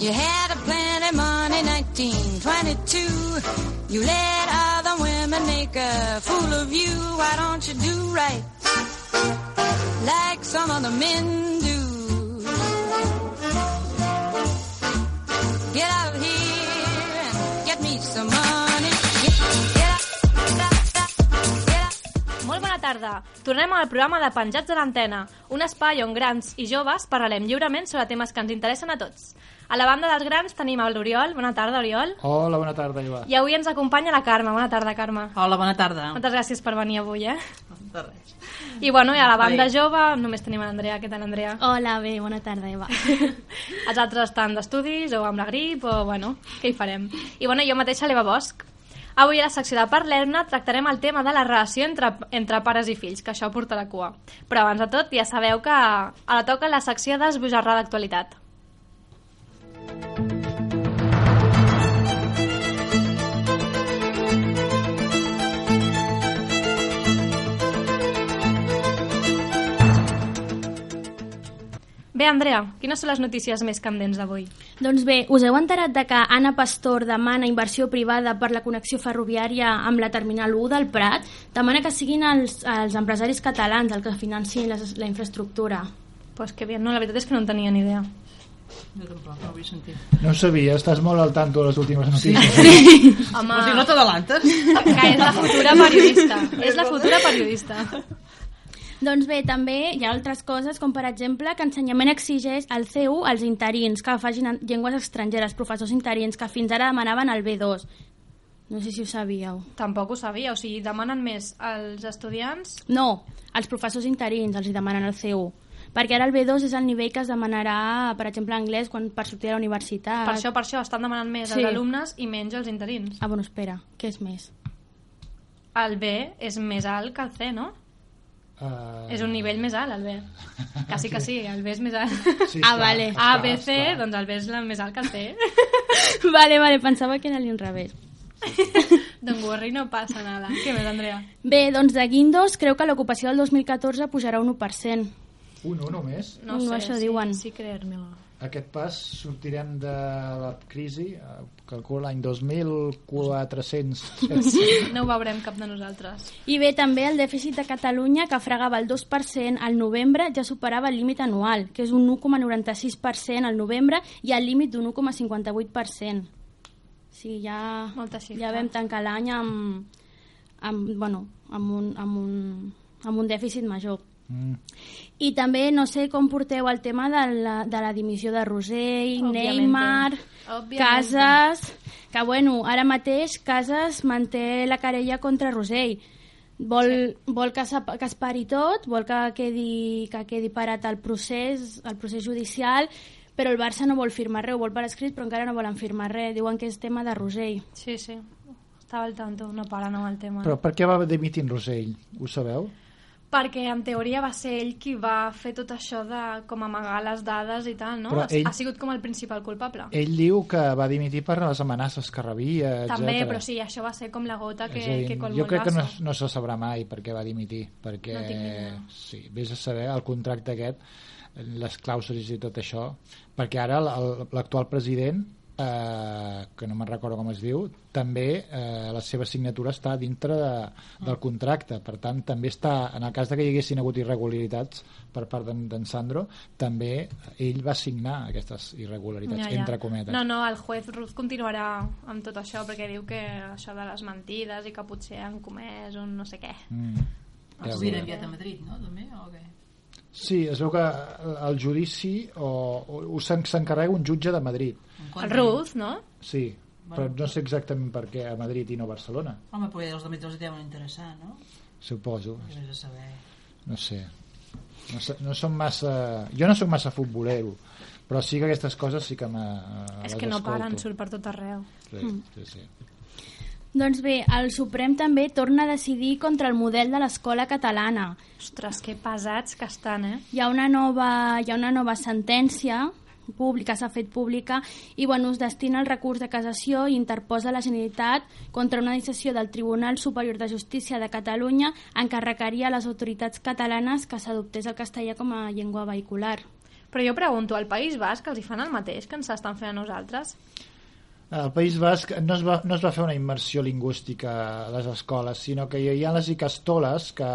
You had a plenty money, 1922. You let other women make a fool of you. Why don't you do right like some other men tarda. Tornem al programa de Penjats de l'Antena, un espai on grans i joves parlarem lliurement sobre temes que ens interessen a tots. A la banda dels grans tenim l'Oriol. Bona tarda, Oriol. Hola, bona tarda, Iva. I avui ens acompanya la Carme. Bona tarda, Carme. Hola, bona tarda. Moltes gràcies per venir avui, eh? De res. I bueno, i a la banda Bé. jove només tenim l'Andrea. Què tal, Andrea? Hola, bé, bona tarda, Eva. Els altres estan d'estudis o amb la grip o, bueno, què hi farem? I bueno, jo mateixa, l'Eva Bosch. Avui a la secció de Parlem-ne tractarem el tema de la relació entre, entre pares i fills, que això porta la cua. Però abans de tot ja sabeu que a la toca la secció d'esbojarrar d'actualitat. Bé, Andrea, quines són les notícies més candents d'avui? doncs bé, us heu enterat de que Anna Pastor demana inversió privada per la connexió ferroviària amb la Terminal 1 del Prat? Demana que siguin els, els empresaris catalans els que financin les, la infraestructura. Pues que bé, no, la veritat és que no en tenia ni idea. Jo tampoc, no ho havia sentit. No ho sabia, estàs molt al tanto de les últimes notícies. Home, O sigui, no t'adalantes? que és la futura periodista. és la futura periodista. Doncs bé, també hi ha altres coses, com per exemple que Ensenyament exigeix al CEU als interins que facin en llengües estrangeres, professors interins que fins ara demanaven el B2. No sé si ho sabíeu. Tampoc ho sabia, o sigui, demanen més als estudiants... No, els professors interins els hi demanen al CEU. Perquè ara el B2 és el nivell que es demanarà, per exemple, anglès quan per sortir a la universitat. Per això, per això, estan demanant més Sí. als alumnes i menys als interins. Ah, bueno, espera, què és més? El B és més alt que el C, no? Uh, És un nivell més alt, el B. Que sí, que sí, el B és més alt. Sí, Ah, esclar, vale. A, esclar, B, C, esclar. doncs el B és el més alt que el C. vale, vale, pensava que era l'inrevés. Don't worry, no passa nada. Què més, Andrea? Bé, doncs de Guindos creu que l'ocupació del 2014 pujarà un 1%. Un, un només. No No, sé, això sí, diuen. sí creer-me-lo. Aquest pas sortirem de la crisi, eh, calcula l'any 2400. No ho veurem cap de nosaltres. I bé, també el dèficit de Catalunya, que fregava el 2% al novembre, ja superava el límit anual, que és un 1,96% al novembre i el límit d'un 1,58%. Sí, ja, ja vam tancar l'any amb, amb, bueno, amb, un, amb, un, amb un dèficit major. Mm. I també no sé com porteu el tema de la, de la dimissió de Rosell, Òbviamente. Neymar, Òbviamente. Casas... Que bueno, ara mateix Casas manté la querella contra Rosell. Vol, sí. vol que, que es pari tot, vol que quedi, que quedi parat el procés, el procés judicial, però el Barça no vol firmar res, ho vol per escrit, però encara no volen firmar res. Diuen que és tema de Rosell. Sí, sí. Estava al tanto, no para no el tema. Però per què va dimitir Rosell? Ho sabeu? Perquè en teoria va ser ell qui va fer tot això de com amagar les dades i tal, no? Però Ha- ell- Ha sigut com el principal culpable. Ell diu que va dimitir per les amenaces que rebia, etc. També, però sí, això va ser com la gota que, dir, que colmó jo crec que no, no se sabrà mai per què va dimitir, perquè No sí, vés a saber el contracte aquest, les clàusules i tot això, perquè ara l'actual president, eh, que no me'n recordo com es diu, també eh, la seva signatura està dintre de, del contracte, per tant també està, en el cas de que hi haguessin hagut irregularitats per part d'en Sandro, també ell va signar aquestes irregularitats, entre cometes. No, no, el juez Ruz continuarà amb tot això perquè diu que això de les mentides i que potser han comès un no sé què. Mm. Ja Els veurem. enviat a Madrid, no? També, o què? Sí, es veu que el judici o, o, o se'n- s'encarrega un jutge de Madrid. El Ruz, no? Sí, però no sé exactament per què a Madrid i no a Barcelona, Home, perquè els de Madrid els deuen interessar, no? suposo. A saber. No sé. No, sé, no som massa... Jo no sóc massa futbolero, però sí que aquestes coses sí que me, És les que no escolto. paren, surt per tot arreu. Sí, sí, sí. Doncs bé, el Suprem també torna a decidir contra el model de l'escola catalana. Ostres, que pesats que estan, eh? Hi ha una nova, hi ha una nova sentència pública, s'ha fet pública, i bueno, es destina el recurs de cassació i interposa la Generalitat contra una decisió del Tribunal Superior de Justícia de Catalunya encarregaria a les autoritats catalanes que s'adoptés el castellà com a llengua vehicular. Però jo pregunto, al País Basc els hi fan el mateix que ens estan fent a nosaltres? Al País Basc no es, va, no es va fer una immersió lingüística a les escoles, sinó que hi ha les icastoles que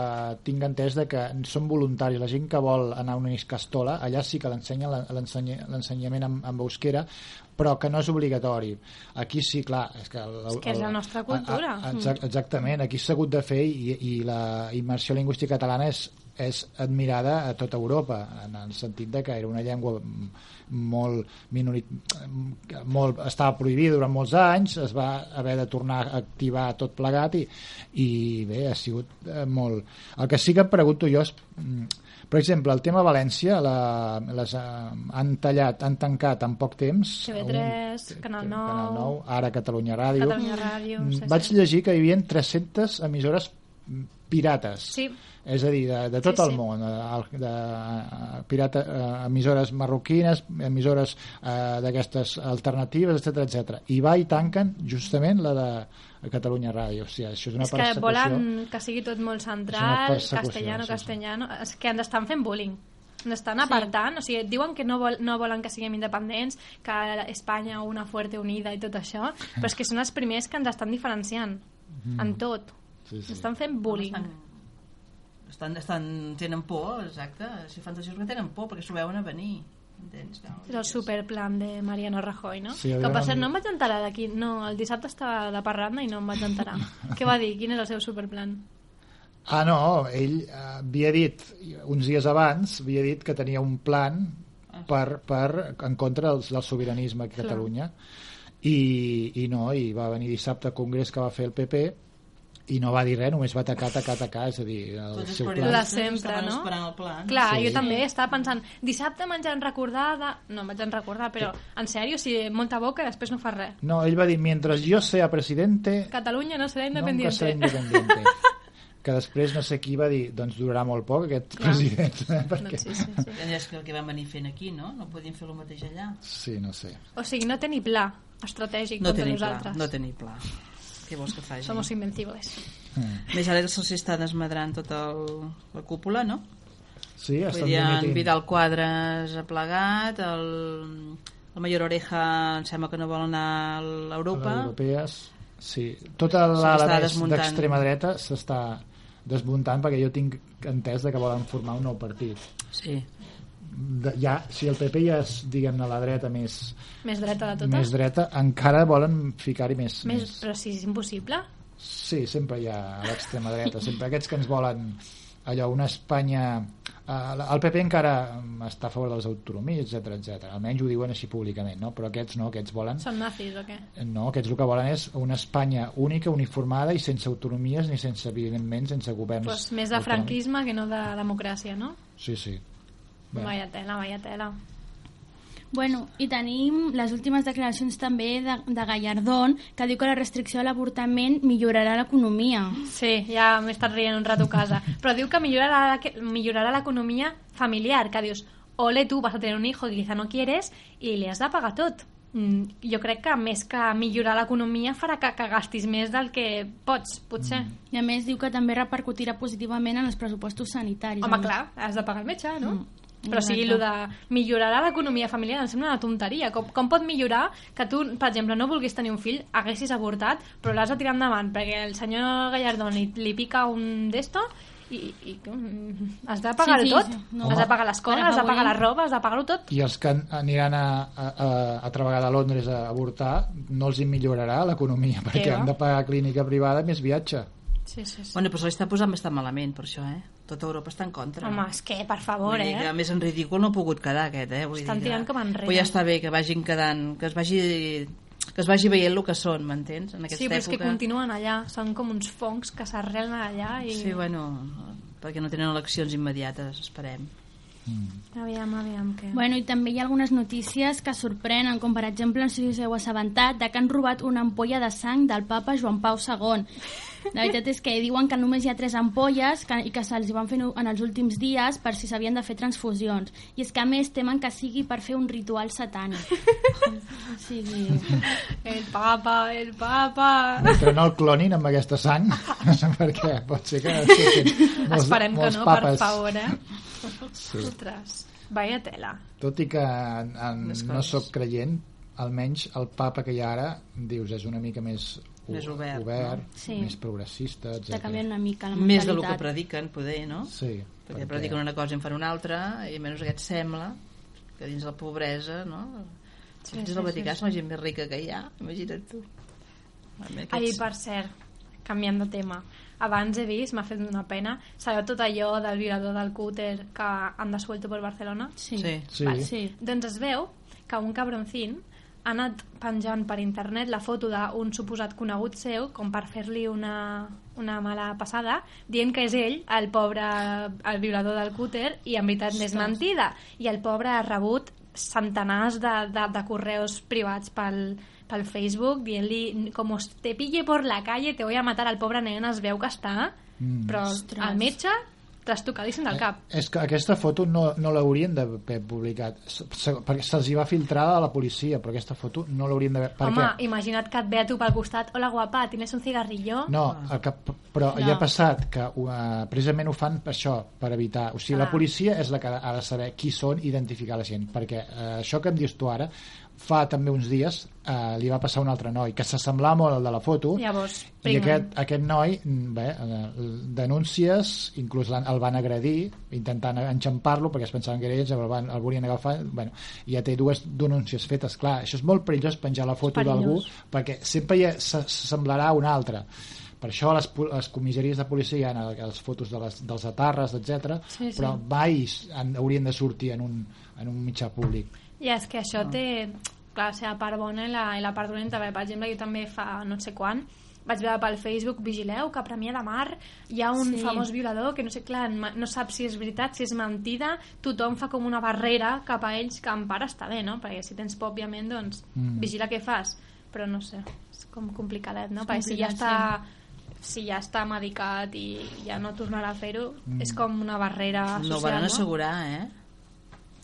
tinc entès de que són voluntaris. La gent que vol anar a una icastola, allà sí que l'ensenya- l'ensenyament en, en euskera, però que no és obligatori. Aquí sí, clar. És que, el, És que és la nostra cultura. A, a, exac- exactament, aquí s'ha hagut de fer i, i la immersió lingüística catalana és, és admirada a tota Europa, en el sentit de que era una llengua mm, molt minorit... molt, estava prohibida durant molts anys, es va haver de tornar a activar tot plegat i, i bé, ha sigut eh, molt... El que sí que em pregunto jo és... Per exemple, el tema València la, les eh, han tallat, han tancat en poc temps TV3, Canal 9. Canal 9 ara Catalunya Ràdio Catalunya Ràdio, Mm, sí, vaig llegir que hi havia 300 emissores pirates Sí. és a dir, de, de tot Sí, el sí. món eh, el- de, eh, pirata, eh, emissores marroquines emissores eh, d'aquestes alternatives, etc etc. i va i tanquen justament la de Catalunya Ràdio o sigui, això és una és que persecució volen que sigui tot molt central, castellano, sí, sí. castellano... És que ens estan fent bullying. Ens estan apartant, o sigui, diuen que no, vol, no volen que siguem independents, que Espanya una fuerte unida i tot això, però és que són els primers que ens estan diferenciant en tot. Mm. Sí, sí. Ens estan fent bullying. Estan, estan, estan, tenen por, exacte. Si fan que tenen por, perquè s'ho veuen a venir. No, És el superplan de Mariano Rajoy, no? Sí, que per cert, no em vaig enterar d'aquí. No, el dissabte estava de parranda i no em vaig enterar. Què va dir? Quin és el seu superplan? Ah, no, ell eh, havia dit, uns dies abans, havia dit que tenia un plan per, per en contra del, del sobiranisme a Catalunya i, i no, i va venir dissabte al congrés que va fer el PP i no va dir res, només va atacar, atacar, atacar, és a dir, el Tots seu plan. periodistes sempre, no? el plan. Clar, Sí. jo també estava pensant, dissabte me'n han recordar de... No, me'n han recordar, però en sèrio, si molta boca després no fa res. No, ell va dir, mientras yo sea presidente, Catalunya no serà nunca independiente. seré independiente. que després no sé qui va dir, doncs durarà molt poc aquest Clar. president, eh, perquè... Doncs sí, sí, sí. I és que el que van venir fent aquí, no? No podien fer el mateix allà. Sí, no sé. O sigui, no té ni pla estratègic No contra tenir pla, nosaltres. no tenir pla. Què vols que faci? Somos invencibles. Mm. Més ara se'ls està desmadrant tota el, la cúpula, no? Sí, Vull estan dir, en. Vidal Quadres ha plegat, el, el Mayor Oreja em sembla que no vol anar a l'Europa. Europees, sí. Tota l'ala d'extrema dreta s'està desmuntant perquè jo tinc entès de que volen formar un nou partit. Sí. De, ja, si el PP ja és, diguem-ne, la dreta més, Més dreta de totes. més dreta, encara volen ficar-hi més, Més, més. però si és impossible. Sí, sempre hi ha a l'extrema dreta, sempre aquests que ens volen allò, una Espanya... eh, El PP encara està a favor de les autonomies, etc etc. Almenys ho diuen així públicament, no? però aquests no, aquests volen Són nazis o què? No, aquests el que volen és una Espanya única, uniformada i sense autonomies ni sense, evidentment, sense governs. Pues més de franquisme que no de democràcia, no? Sí, sí. Bé. Vaya tela, vaya tela. Bueno, i tenim les últimes declaracions també de, de Gallardón, que diu que la restricció a l'avortament millorarà l'economia. Sí, ja m'he estat rient un rato a casa. Però diu que millorarà, millorarà l'economia familiar, que dius, ole, tu vas a tener un hijo que quizá no quieres i li has de pagar tot. Mm, jo crec que més que millorar l'economia farà que, que gastis més del que pots, potser. Mm. I a més diu que també repercutirà positivament en els pressupostos sanitaris. Home, clar, has de pagar el metge, no? Mm, Però exacte. el de millorar l'economia familiar em sembla una tonteria. Com, com pot millorar que tu, per exemple, no vulguis tenir un fill, haguessis avortat, però l'has de tirar endavant perquè el senyor Gallardón li, li pica un d'esto i, i mm, has de pagar-ho Sí, sí, tot. sí, no. Has de pagar l'escola, has de pagar la roba, has de pagar-ho tot. I els que an- aniran a, a, a altra vegada a Londres a avortar no els hi millorarà l'economia perquè va? han de pagar clínica privada més viatge. Sí, sí, sí. Bueno, però se li està posant bastant malament per això, eh? Tota Europa està en contra. Home, és que, per favor, Vull dir que eh? a més en ridícul no ha pogut quedar aquest, eh? Vull Estan dir que- tirant com enrere. Però ja està bé que vagin quedant, que es vagi que es vagi veient el que són, m'entens? En aquesta Sí, però és que continuen allà. Són com uns fongs que s'arrelen allà i... Sí, bueno, perquè no tenen eleccions immediates, esperem. Aviam, aviam, què... Bueno, i també hi ha algunes notícies que sorprenen, com per exemple, no sé si us heu assabentat, de que han robat una ampolla de sang del papa Joan Pau II. La veritat és que diuen que només hi ha tres ampolles que, i que se'ls van fer en els últims dies per si s'havien de fer transfusions. I és que, a més, temen que sigui per fer un ritual satànic. O sigui... El papa, el papa... Mentre no el clonin amb aquesta sang, perquè pot ser que molts, Esperem que molts no, papes. per favor, eh? Sí. Ostres. Vaya tela. Tot i que en, en, no sóc creient, almenys el papa que hi ha ara, dius, és una mica més, Més obert, obert no? Sí. més progressista, Està etc. canviant una mica la Més de lo que mentalitat. prediquen, poder, no? Sí, Perquè prediquen una cosa i en fan una altra, i almenys aquest sembla que dins la pobresa, no? Sí, Sí, dins sí, el Vaticà sí, és la gent més rica que hi ha, imagina't tu. Aquests... Ai, per cert, canviant de tema. Abans he vist, m'ha fet una pena, sabeu tot allò del violador del cúter que han desuelto per Barcelona? Sí. Sí. Sí. Vale. Sí. Doncs es veu que un cabroncín ha anat penjant per internet la foto d'un suposat conegut seu com per fer-li una, una mala passada dient que és ell, el pobre el violador del cúter i en veritat n'és mentida i el pobre ha rebut centenars de, de, de correus privats pel, pel Facebook dient-li com te pille por la calle te voy a matar al pobre nen es veu que està Mm. però Ostres. el metge trastocadíssim del cap És que aquesta foto no, no l'haurien d'haver publicat, se- perquè se'ls hi va filtrar a la policia, però aquesta foto no l'haurien d'haver... Home, què? imagina't que et ve a tu pel costat Hola guapa, ¿tienes un cigarrillo? No, el que, però No. ja ha passat que uh, precisament ho fan per això, per evitar... O sigui, la Ah. policia és la que ha de saber qui són i identificar la gent, perquè uh, això que em dius tu ara, fa també uns dies uh, li va passar un altre noi, que s'assemblava molt al de la foto, Llavors, i aquest, aquest noi, mm, bé, eh, denúncies, inclús el van agredir, intentant enxampar-lo, perquè es pensaven que era ells, el, van, el volien agafar, bueno, ja té dues denúncies fetes. Clar, això és molt perillós penjar la foto d'algú, perquè sempre se- s'assemblarà a un altre. Per això les, les comissaries de policia hi ha les fotos de les, dels atarres, etc. Sí, sí. però mai han, haurien de sortir en un, en un mitjà públic. I és que això té, clar, la seva part bona i la, i la part dolenta. Bé, Per exemple, jo també fa no sé quan vaig veure pel Facebook, vigileu, que a Premià de Mar hi ha un Sí. famós violador que no sé, clar, no sap si és veritat, si és mentida, tothom fa com una barrera cap a ells que en part està bé, no? Perquè si tens por, òbviament, doncs Mm. vigila què fas. Però no sé, és com complicadet, no? És Perquè si ja està si ja està medicat i ja no tornarà a fer-ho, Mm. és com una barrera social, No ho van no? assegurar, eh?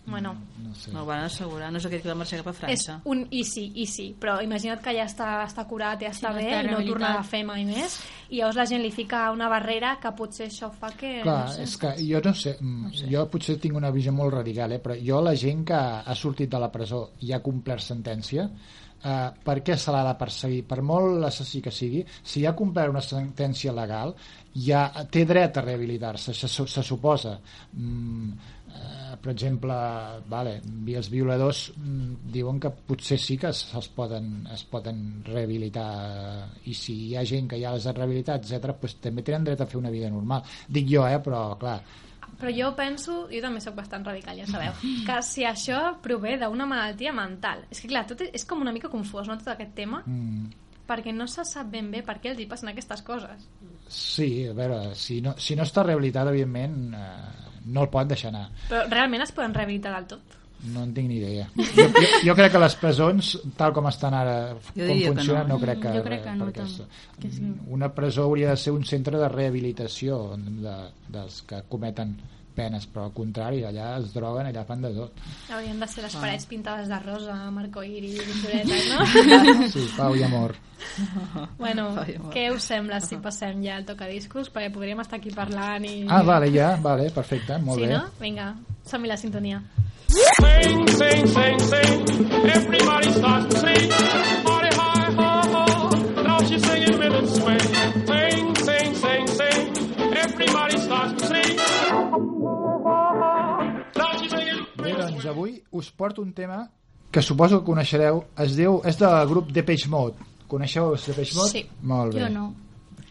Bueno, No sé. No ho van assegurar. No és aquell que va marxar cap a és França. un i sí, i sí, però imagina't que ja està, està curat, ja està no bé no rehabilitat. tornarà a fer mai més i llavors la gent li fica una barrera que potser això fa que... Clar, no sé. és que jo no sé, no sé, jo potser tinc una visió molt radical, eh? però jo la gent que ha sortit de la presó i ha complert sentència, eh, per què se l'ha de perseguir? Per molt assassí que sigui, si ha complert una sentència legal, ja té dret a rehabilitar-se, se, se, se suposa. Mm, per exemple, vale, els violadors mm, diuen que potser sí que se'ls poden, es poden rehabilitar eh, i si hi ha gent que ja les ha rehabilitat, etc, doncs també tenen dret a fer una vida normal. Dic jo, eh, però clar, Però jo penso, jo també sóc bastant radical, ja sabeu, que si això prové d'una malaltia mental, és que clar, tot és, és com una mica confós, no?, tot aquest tema, mm, perquè no se sap ben bé per què els hi passen aquestes coses. sí, a veure, si no, si no està rehabilitat, evidentment, eh, no el poden deixar anar. Però realment es poden rehabilitar del tot? No en tinc ni idea. Jo, jo, jo crec que les presons, tal com estan ara, com funcionen, no. no. crec que... Jo crec que no, perquè que sí. Una presó hauria de ser un centre de rehabilitació de, dels que cometen penes, però al contrari, allà es droguen, allà fan de tot. Haurien de ser les parets pintades de rosa, arcoïris i floretes, no? Sí, pau i amor. bueno, Ai, amor. què us sembla si passem ja al tocadiscos? Perquè podríem estar aquí parlant i... Ah, vale, ja, vale, perfecte, molt sí, bé. no? Vinga, som-hi la sintonia. Sing, sing, sing, sing. Everybody starts to sing. Doncs avui us porto un tema que suposo que coneixereu. Es diu, és del grup Depeche Mode. Coneixeu Depeche Mode? Sí. Molt bé. Jo no.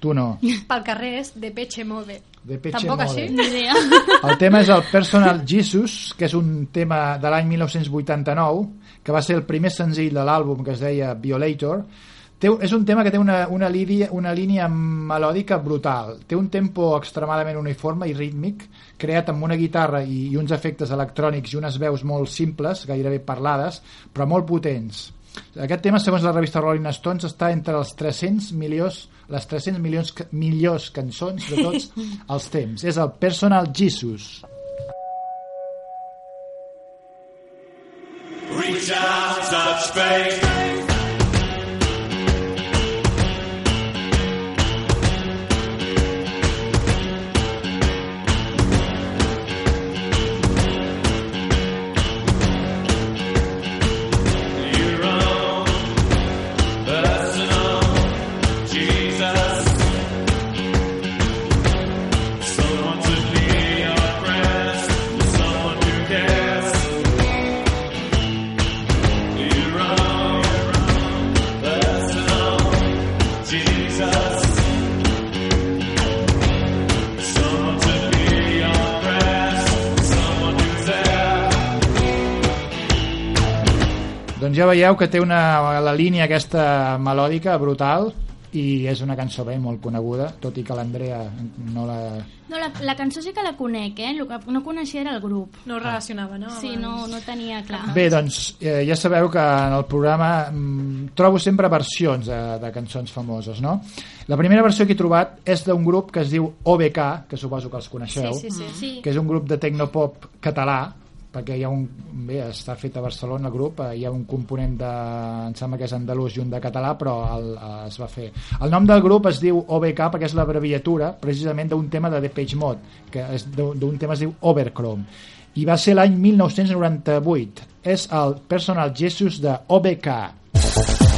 Tu no. Pel carrer és de Peche Mode. Depeche Tampoc Mode. així? El tema és el Personal Jesus, que és un tema de l'any 1989, que va ser el primer senzill de l'àlbum que es deia Violator. Té, és un tema que té una, una, línia, una línia melòdica brutal. Té un tempo extremadament uniforme i rítmic, creat amb una guitarra i, i uns efectes electrònics i unes veus molt simples, gairebé parlades, però molt potents. Aquest tema, segons la revista Rolling Stones, està entre els 300 milions, les 300 milions millors cançons de tots els temps. És el Personal Jesus. Reach out, touch faith. Ja veieu que té una, la línia aquesta melòdica brutal i és una cançó bé molt coneguda, tot i que l'Andrea no la... No, la, la cançó sí que la conec, eh? El que no coneixia era el grup. No ho relacionava, no? Sí, no, no tenia clar. Bé, doncs eh, ja sabeu que en el programa mm, trobo sempre versions de, de cançons famoses, no? La primera versió que he trobat és d'un grup que es diu OBK, que suposo que els coneixeu, Sí, sí, sí. Sí. que és un grup de tecnopop català, perquè hi ha un... Bé, està fet a Barcelona el grup, eh, hi ha un component de... em sembla que és andalús i un de català, però el, eh, es va fer. El nom del grup es diu OBK perquè és l'abreviatura precisament d'un tema de Depeche Mode, que és d'un tema es diu Overchrome. I va ser l'any 1998. És el Personal Jesus de OBK. Someone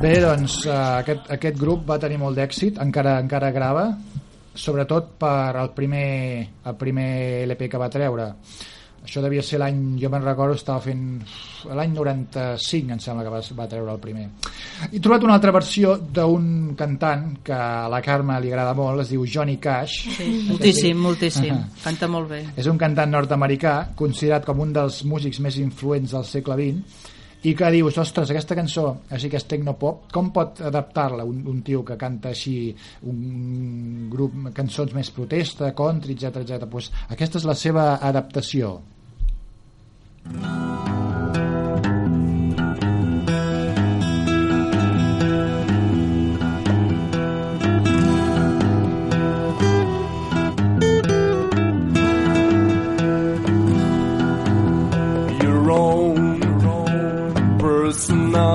Bé, doncs eh, aquest, aquest grup va tenir molt d'èxit, encara encara grava, sobretot per el primer, el primer LP que va treure. Això devia ser l'any, jo me'n recordo, estava fent l'any 95, em sembla que va, va treure el primer. He trobat una altra versió d'un cantant que a la Carme li agrada molt, es diu Johnny Cash. Sí, moltíssim, moltíssim. Ahà. Canta molt bé. És un cantant nord-americà, considerat com un dels músics més influents del segle XX, i que dius, ostres, aquesta cançó, així que és tecnopop, com pot adaptar-la un, un tio que canta així un grup, cançons més protesta, country, etc etc. Pues aquesta és la seva adaptació. your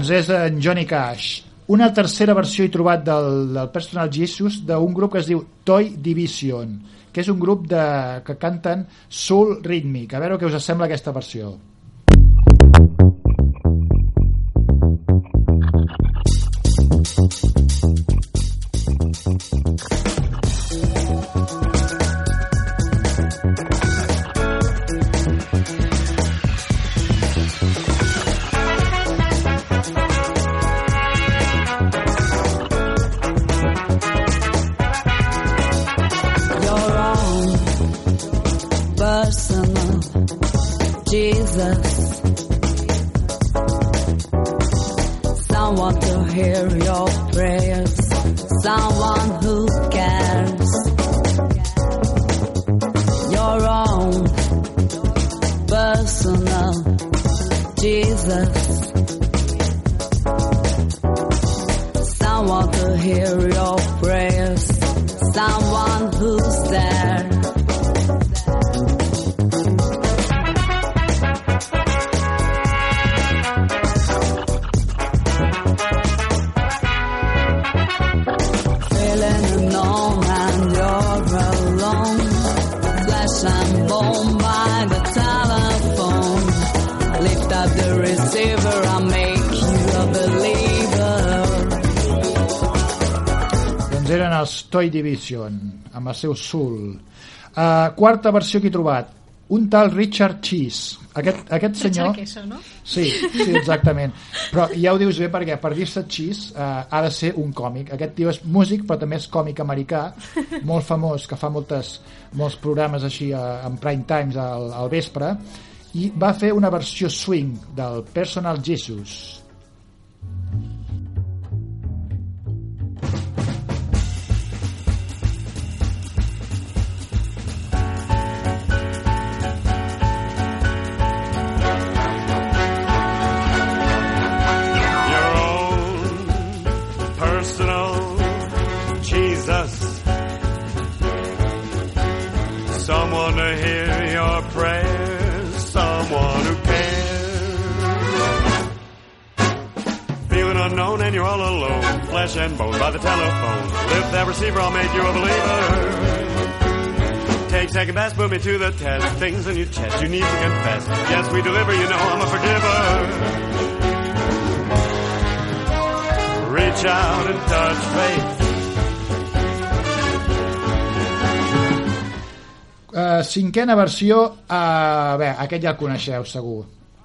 Doncs és en Johnny Cash. Una tercera versió he trobat del, del Personal Jesus d'un grup que es diu Toy Division, que és un grup de, que canten soul rítmic. A veure què us sembla aquesta versió. Toy Division, amb el seu soul. Uh, quarta versió que he trobat, un tal Richard Cheese. Aquest, aquest senyor... Richard Queso, no? Sí, sí, exactament. Però ja ho dius bé perquè per dir-se Cheese uh, ha de ser un còmic. Aquest tio és músic però també és còmic americà, molt famós, que fa moltes, molts programes així uh, en prime times al, al vespre, i va fer una versió swing del Personal Jesus. The test. Things in your chest, you need to confess. Yes, we deliver, you know I'm a forgiver. Reach out and touch faith. Uh, cinquena versió, uh, bé, aquest ja el coneixeu segur.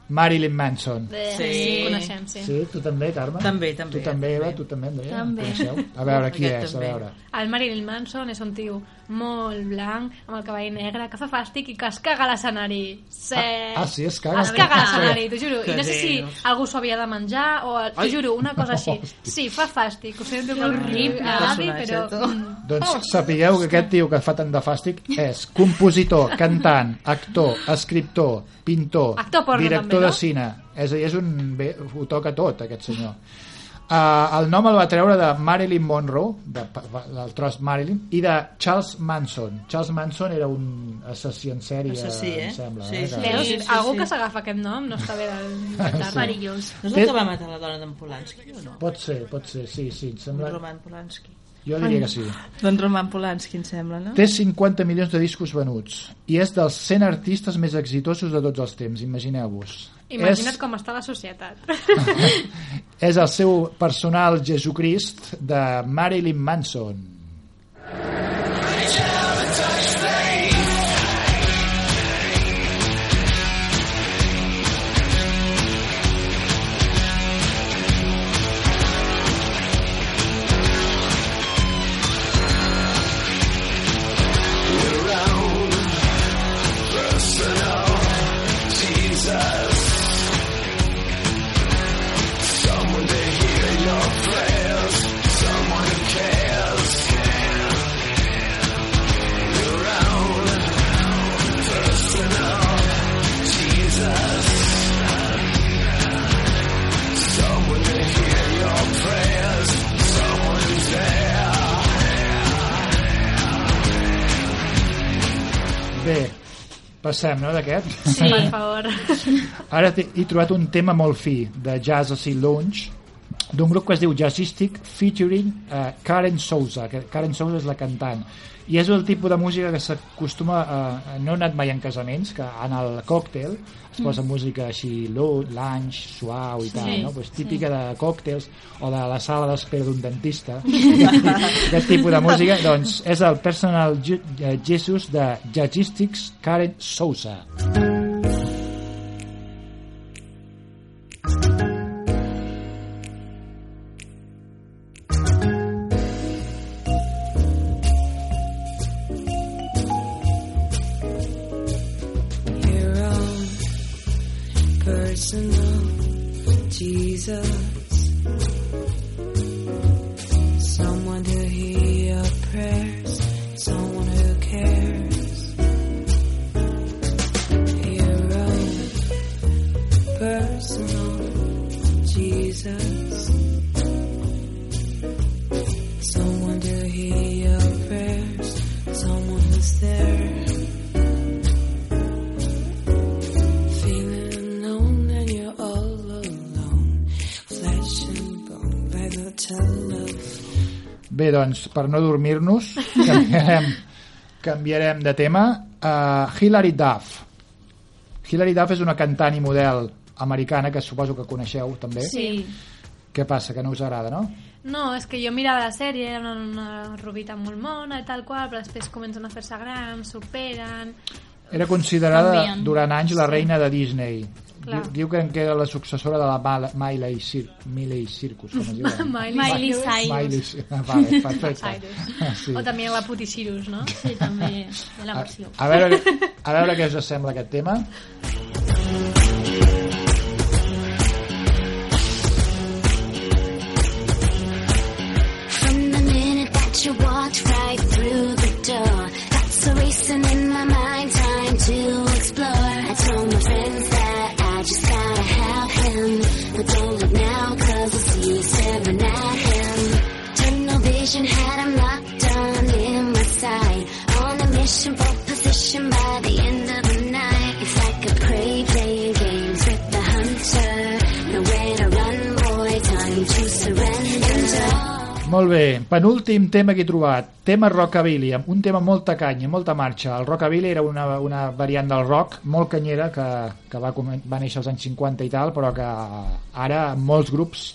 Marilyn Manson. Bé, Sí. sí. coneixem, sí. Sí, tu també, Carme? També, també, Tu també, Eva, també. tu també, Andrea? També. Coneixeu? A veure, qui Aquest és? A també. veure. El Marilyn Manson és un tio molt blanc, amb el cavall negre, que fa fàstic i que es caga a l'escenari. Sí. Ah, ah, sí, es caga? Es caga a l'escenari, t'ho juro. I no sé si algú s'ho havia de menjar o... T'ho juro, una cosa així. Sí, fa fàstic. Ho sento que horrible. avi, Personatge, però... mm, Doncs sapigueu que aquest tio que fa tant de fàstic és compositor, cantant, actor, escriptor, pintor, Actor porno, director també, no? de cine. És és un... Bé, ho toca tot, aquest senyor. Uh, el nom el va treure de Marilyn Monroe, de, del tros Marilyn, i de Charles Manson. Charles Manson era un assassí en sèrie, Assassí, eh? em sembla. Sí, eh? sí. Sí, sí, algú sí. que s'agafa aquest nom no està bé del... Sí. Perillós. No és el que va matar la dona d'en Polanski o no? Pot ser, pot ser, sí, sí, em En sembla... Roman Polanski. Jo diria que sí. D'en Roman Polanski, em sembla, no? Té 50 milions de discos venuts i és dels 100 artistes més exitosos de tots els temps, imagineu-vos. Imagina't És, com està la societat. és el seu personal Jesucrist de Marilyn Manson. Bé, passem, no, d'aquest? Sí. Per favor. Ara he trobat un tema molt fi de Jazz Acid Lounge d'un grup que es diu Jazzistic featuring uh, Karen Souza que Karen Souza és la cantant i és el tipus de música que s'acostuma a... no he anat mai en casaments que en el còctel es posa música així lounge, suau i tal, Sí, no? pues típica de còctels o de la sala d'espera d'un dentista. Aquest tipus de música doncs és el personal eh, Jesus de Jazzistics Karen Souza your doncs, per no dormir-nos, canviarem, canviarem de tema. Uh, Hilary Duff. Hilary Duff és una cantant i model americana que suposo que coneixeu també. Sí. Què passa, que no us agrada, no? No, és que jo mirava la sèrie, era una, una rubita molt mona i tal qual, però després comencen a fer-se grans, s'operen... Era considerada Canvien. durant anys la reina de Disney. Clar. Diu, diu que en queda la successora de la Miley, Cir Miley Circus, com es diu? Miley Cyrus. Miley, ah, vale, perfecte. Cyrus. Sí. O també la Puticirus, no? Sí, també, de la A, versió. a, veure, a veure què us sembla aquest tema. From the minute that you walked right through the door, that's a racing in my mind, time to Molt bé, penúltim tema que he trobat, tema rockabilly, un tema molta canya, molta marxa. El rockabilly era una, una variant del rock molt canyera que, que va, va néixer als anys 50 i tal, però que ara molts grups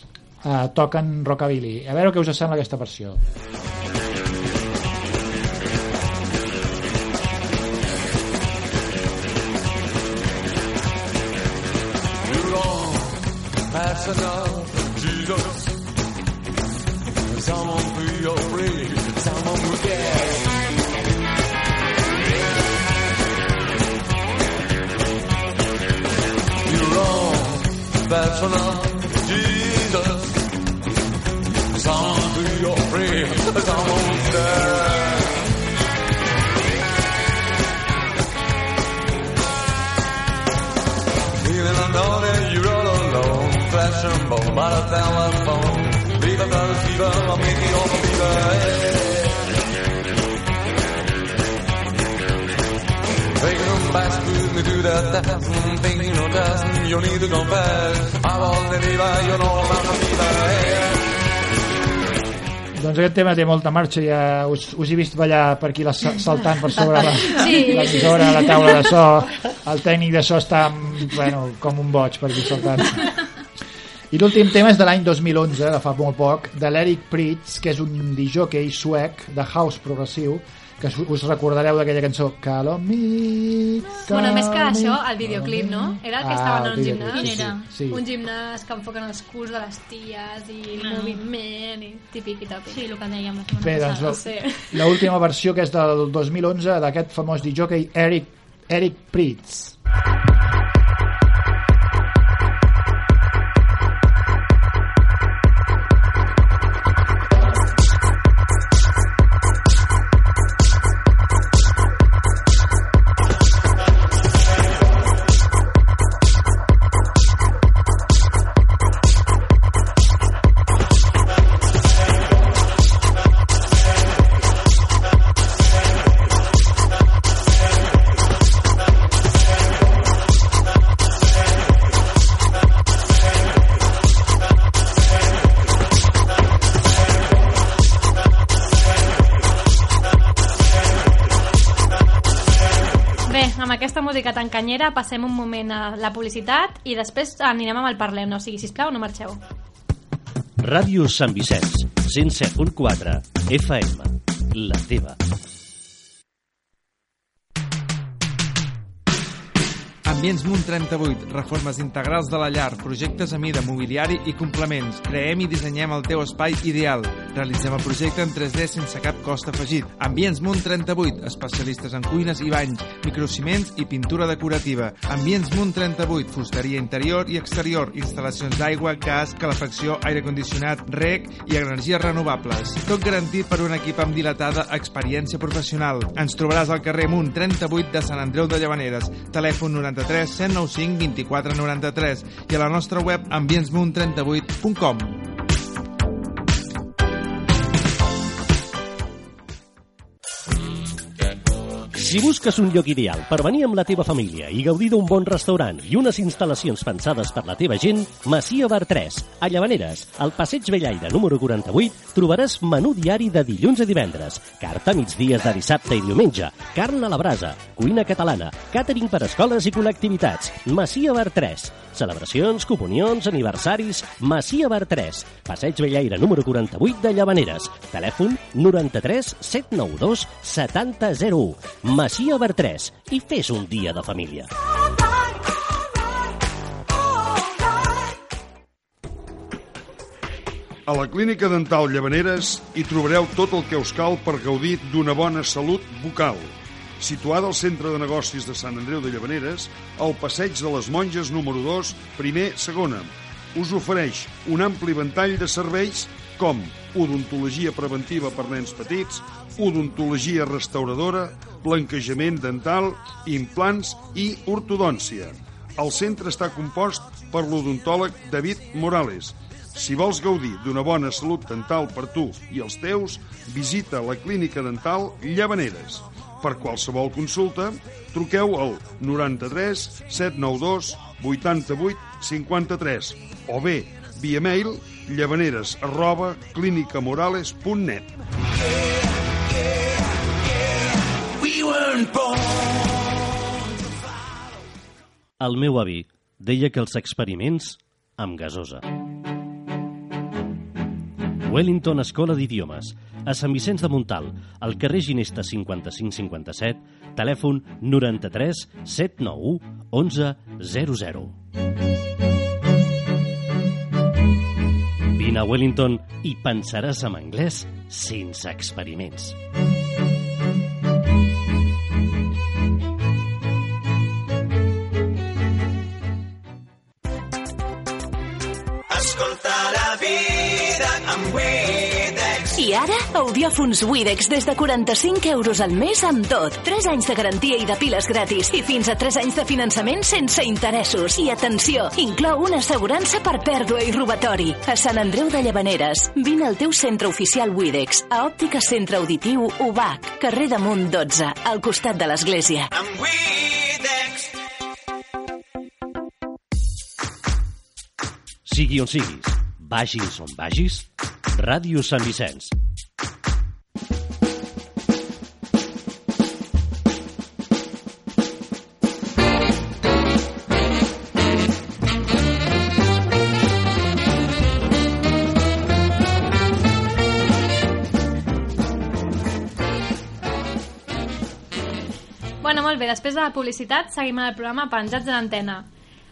eh, toquen rockabilly. A veure què us sembla aquesta versió. On, that's you're free. Someone will care. personal Jesus. Someone be your prayer, someone to that test. Thinking no test, you need to confess. I want to leave, you know about the fever. Doncs aquest tema té molta marxa, ja us, us he vist ballar per aquí la, saltant per sobre la, Sí. la l'emissora, la taula de so, el tècnic de so està bueno, com un boig per aquí saltant. I l'últim tema és de l'any 2011, de fa molt poc, de l'Eric Pritz, que és un disjockey suec de house progressiu, que us- recordareu d'aquella cançó Calor mi, Bueno, més que això, el videoclip, no? Era que Ah, estaven en el un gimnàs. sí, sí, sí. Un gimnàs que enfoquen els culs de les ties i el moviment i típic i tòpic. Sí, el que dèiem Bé, doncs passada. Sí. l'última versió que és del 2011 d'aquest famós disjockey Eric, Eric Pritz. Bé, música tan canyera passem un moment a la publicitat i després anirem amb el Parlem. O sigui, sisplau, no marxeu. Ràdio Sant Vicenç, 107.4 FM, la teva. Ambients Munt 38, reformes integrals de la llar, projectes a mida, mobiliari i complements. Creem i dissenyem el teu espai ideal. Realitzem el projecte en 3D sense cap cost afegit. Ambients Munt 38, especialistes en cuines i banys, microciments i pintura decorativa. Ambients Munt 38, fusteria interior i exterior, instal·lacions d'aigua, gas, calefacció, aire condicionat, rec i energies renovables. Tot garantit per un equip amb dilatada experiència professional. Ens trobaràs al carrer Munt 38 de Sant Andreu de Llavaneres. Telèfon 93 195 24 93 i a la nostra web ambientsmunt38.com. Si busques un lloc ideal per venir amb la teva família i gaudir d'un bon restaurant i unes instal·lacions pensades per la teva gent, Masia Bar 3. A Llavaneres, al Passeig Bellaire número 48, trobaràs menú diari de dilluns a divendres, carta migdies de dissabte i diumenge, carn a la brasa, cuina catalana, càtering per escoles i col·lectivitats. Masia Bar 3. Celebracions, comunions, aniversaris... Masia Bar 3. Passeig Bellaire número 48 de Llavaneres. Telèfon 93 792 7001. Masia 3. I fes un dia de família. A la Clínica Dental Llavaneres hi trobareu tot el que us cal per gaudir d'una bona salut bucal. Situada al centre de negocis de Sant Andreu de Llavaneres, al passeig de les Monges número 2, primer, segona, us ofereix un ampli ventall de serveis com odontologia preventiva per nens petits, odontologia restauradora, blanquejament dental, implants i ortodòncia. El centre està compost per l'odontòleg David Morales. Si vols gaudir d'una bona salut dental per tu i els teus, visita la Clínica Dental Llavaneres. Per qualsevol consulta, truqueu al 93 792 88 53 o bé via mail llavaneres arroba clinicamorales.net. El meu avi deia que els experiments amb gasosa. Wellington Escola d'Idiomes, a Sant Vicenç de Montal, al carrer Ginesta 5557, telèfon 93 791 11 00. Vine a Wellington i pensaràs en anglès sense experiments. Escolta I ara, audiòfons Widex des de 45 euros al mes amb tot. 3 anys de garantia i de piles gratis. I fins a 3 anys de finançament sense interessos. I atenció, inclou una assegurança per pèrdua i robatori. A Sant Andreu de Llavaneres, vine al teu centre oficial Widex, a Òptica Centre Auditiu UBAC, carrer Damunt 12, al costat de l'església. Amb Widex. Sigui on siguis, vagis on vagis, Ràdio Sant Vicenç. Després de la publicitat seguim el programa Penjats de l'antena.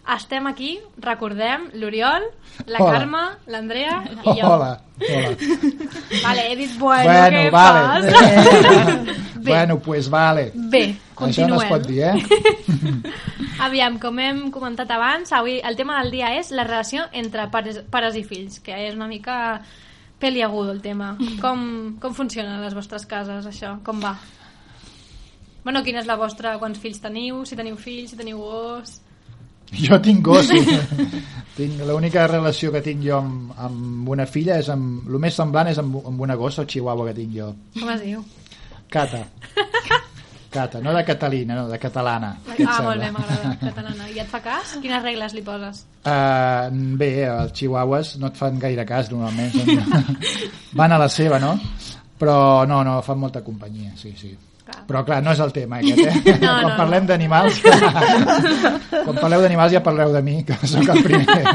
Estem aquí, recordem, l'Oriol, la Hola. Carme, l'Andrea i jo. Hola, hola. Vale, he dit bueno, Bueno, què vale. fas? Bueno, pues vale. Bé, Això no es continuem. pot dir, eh? Aviam, com hem comentat abans, avui el tema del dia és la relació entre pares, pares i fills, que és una mica peliagudo el tema. Com, com funciona a les vostres cases, això? Com va? Bueno, quina és la vostra... Quants fills teniu? Si teniu fills, si teniu gos... Jo tinc gos, sí. tinc, l'única relació que tinc jo amb, amb una filla és amb... El més semblant és amb, amb una gossa o chihuahua que tinc jo. Com es diu? Cata. Cata, no de Catalina, no, de catalana. Ah, sembla? molt bé, m'agrada, catalana. I et fa cas? Quines regles li poses? Uh, bé, els chihuahuas no et fan gaire cas normalment són... van a la seva no? però no, no, fan molta companyia sí, sí. Clar. però clar, no és el tema aquest, eh? No, quan no, parlem no. d'animals quan parleu d'animals ja parleu de mi que sóc el primer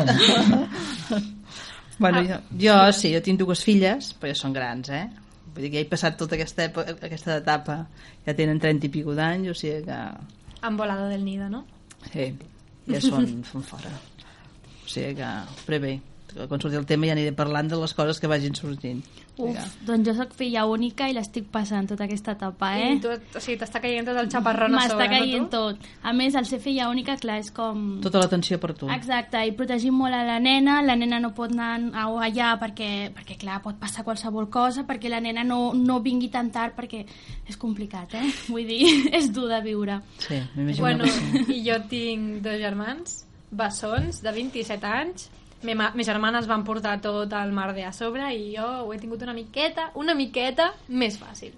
Bueno, jo, jo sí, jo tinc dues filles, però ja són grans, eh? Vull dir que ja he passat tota aquesta, època, aquesta etapa, ja tenen 30 i pico d'anys, o sigui que... Han volado del nido, no? Sí, ja són, són fora. O sigui que... Però bé, quan surti el tema ja aniré parlant de les coses que vagin sortint. Uf, doncs jo sóc filla única i l'estic passant tota aquesta etapa, eh? I tu, o sigui, t'està caient tot el xaparrón a sobre, M'està caient no, tu? tot. A més, al ser filla única, clar, és com... Tota l'atenció per tu. Exacte, i protegim molt a la nena, la nena no pot anar a- allà perquè, perquè clar, pot passar qualsevol cosa, perquè la nena no, no vingui tan tard, perquè és complicat, eh? Vull dir, és dur de viure. Sí, m'imagino Bueno, que sí. i jo tinc dos germans, bessons, de 27 anys. Me, mes germanes van portar tot el merder a sobre i jo ho he tingut una miqueta, una miqueta més fàcil.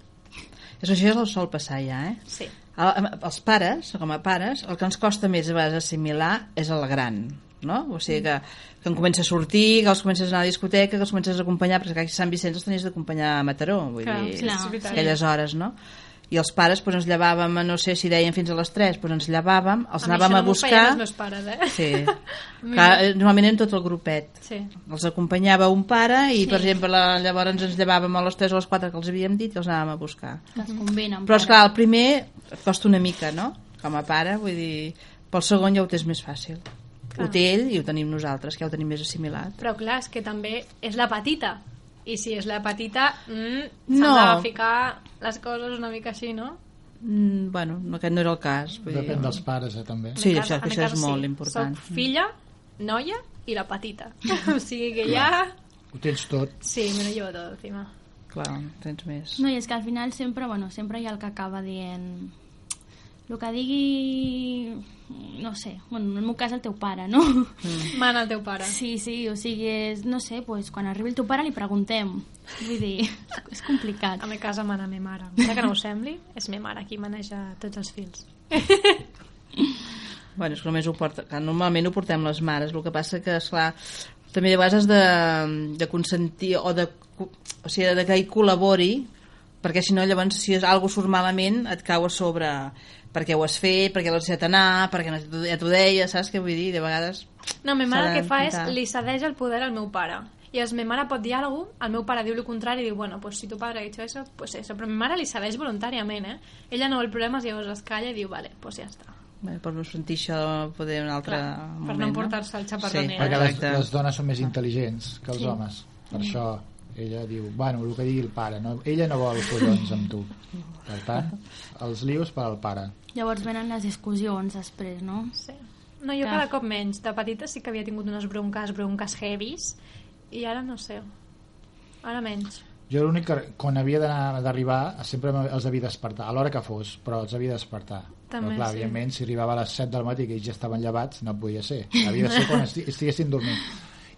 Això ja el sol passar ja, eh? Sí. El, els pares, com a pares, el que ens costa més a vegades assimilar és el gran, no? O sigui que, que en comença a sortir, que els comences a anar a la discoteca, que els comences a acompanyar, perquè aquí a Sant Vicenç els tenies d'acompanyar a Mataró, vull Clar, dir, clar, és aquelles hores, no? I els pares doncs, ens llevàvem, a, no sé si deien fins a les 3, doncs ens llevàvem, els A anàvem a no m'ho buscar... meus pares, eh? Sí. Clar, eh, normalment eren tot el grupet. Sí. Els acompanyava un pare i, Sí. per exemple, la, llavors ens llevàvem a les 3 o a les 4 que els havíem dit i els anàvem a buscar. Que es combinen. Però, esclar, el primer costa una mica, no? Com a pare, vull dir... Pel segon ja ho tens més fàcil. Clar. Ho té ell i ho tenim nosaltres, que ja ho tenim més assimilat. Però clar, és que també és la petita. I si és la petita, mm, No. s'han de ficar les coses una mica així, no? Mm, bueno, no, aquest no era el cas. Vull depèn dir, dels pares eh, també Sí, En això, en això és molt sí. important. Soc filla, noia i la petita. o sigui que ja... ho tens tot Sí, me lo llevo todo encima. Clar, tens més. No, i és que al final sempre, bueno, sempre hi ha el que acaba dient el que digui no sé, bueno, en el meu cas el teu pare, no? Mm. Mana el teu pare. Sí, sí, o sigui, és, no sé, pues, quan arribi el teu pare li preguntem. Vull dir, és complicat. A mi casa mana me mare. Encara que no ho sembli, és me mare qui maneja tots els fils. Bueno, és que només ho porta, que normalment ho portem les mares, el que passa que, esclar, també de vegades has de, de consentir o de, o sigui, de que hi col·labori perquè si no llavors si és algo surt malament et cau a sobre perquè ho has fet, perquè l'has deixat anar perquè no, ja t'ho deia, saps què vull dir? de vegades No, ma mare el que fa és li cedeix el poder al meu pare. I si ma mare pot dir alguna cosa, el meu pare diu el contrari i diu, bueno, pues si tu padre ha dicho eso, pues eso. Però ma mare li cedeix voluntàriament, eh? Ella no vol problemes, llavors es calla i diu, vale, pues ja està. Bé, per no sentir això poder un altre Clar, per moment, no emportar-se el xaparronero. Sí, perquè les, les dones són més intel·ligents que els Sí. homes per això ella diu, bueno, el que digui el pare no? ella no vol collons amb tu per tant, els lius per al pare Llavors venen les discussions després, no? Sí. No, jo cada cop menys. De petita sí que havia tingut unes bronques, bronques heavies, i ara no sé. Ara menys. jo l'únic que quan havia d'arribar sempre els havia de despertar a l'hora que fos, però els havia de despertar També, però clar, sí. evidentment si arribava a les 7 del matí que ells ja estaven llevats no podia ser, havia de ser quan esti estiguessin dormint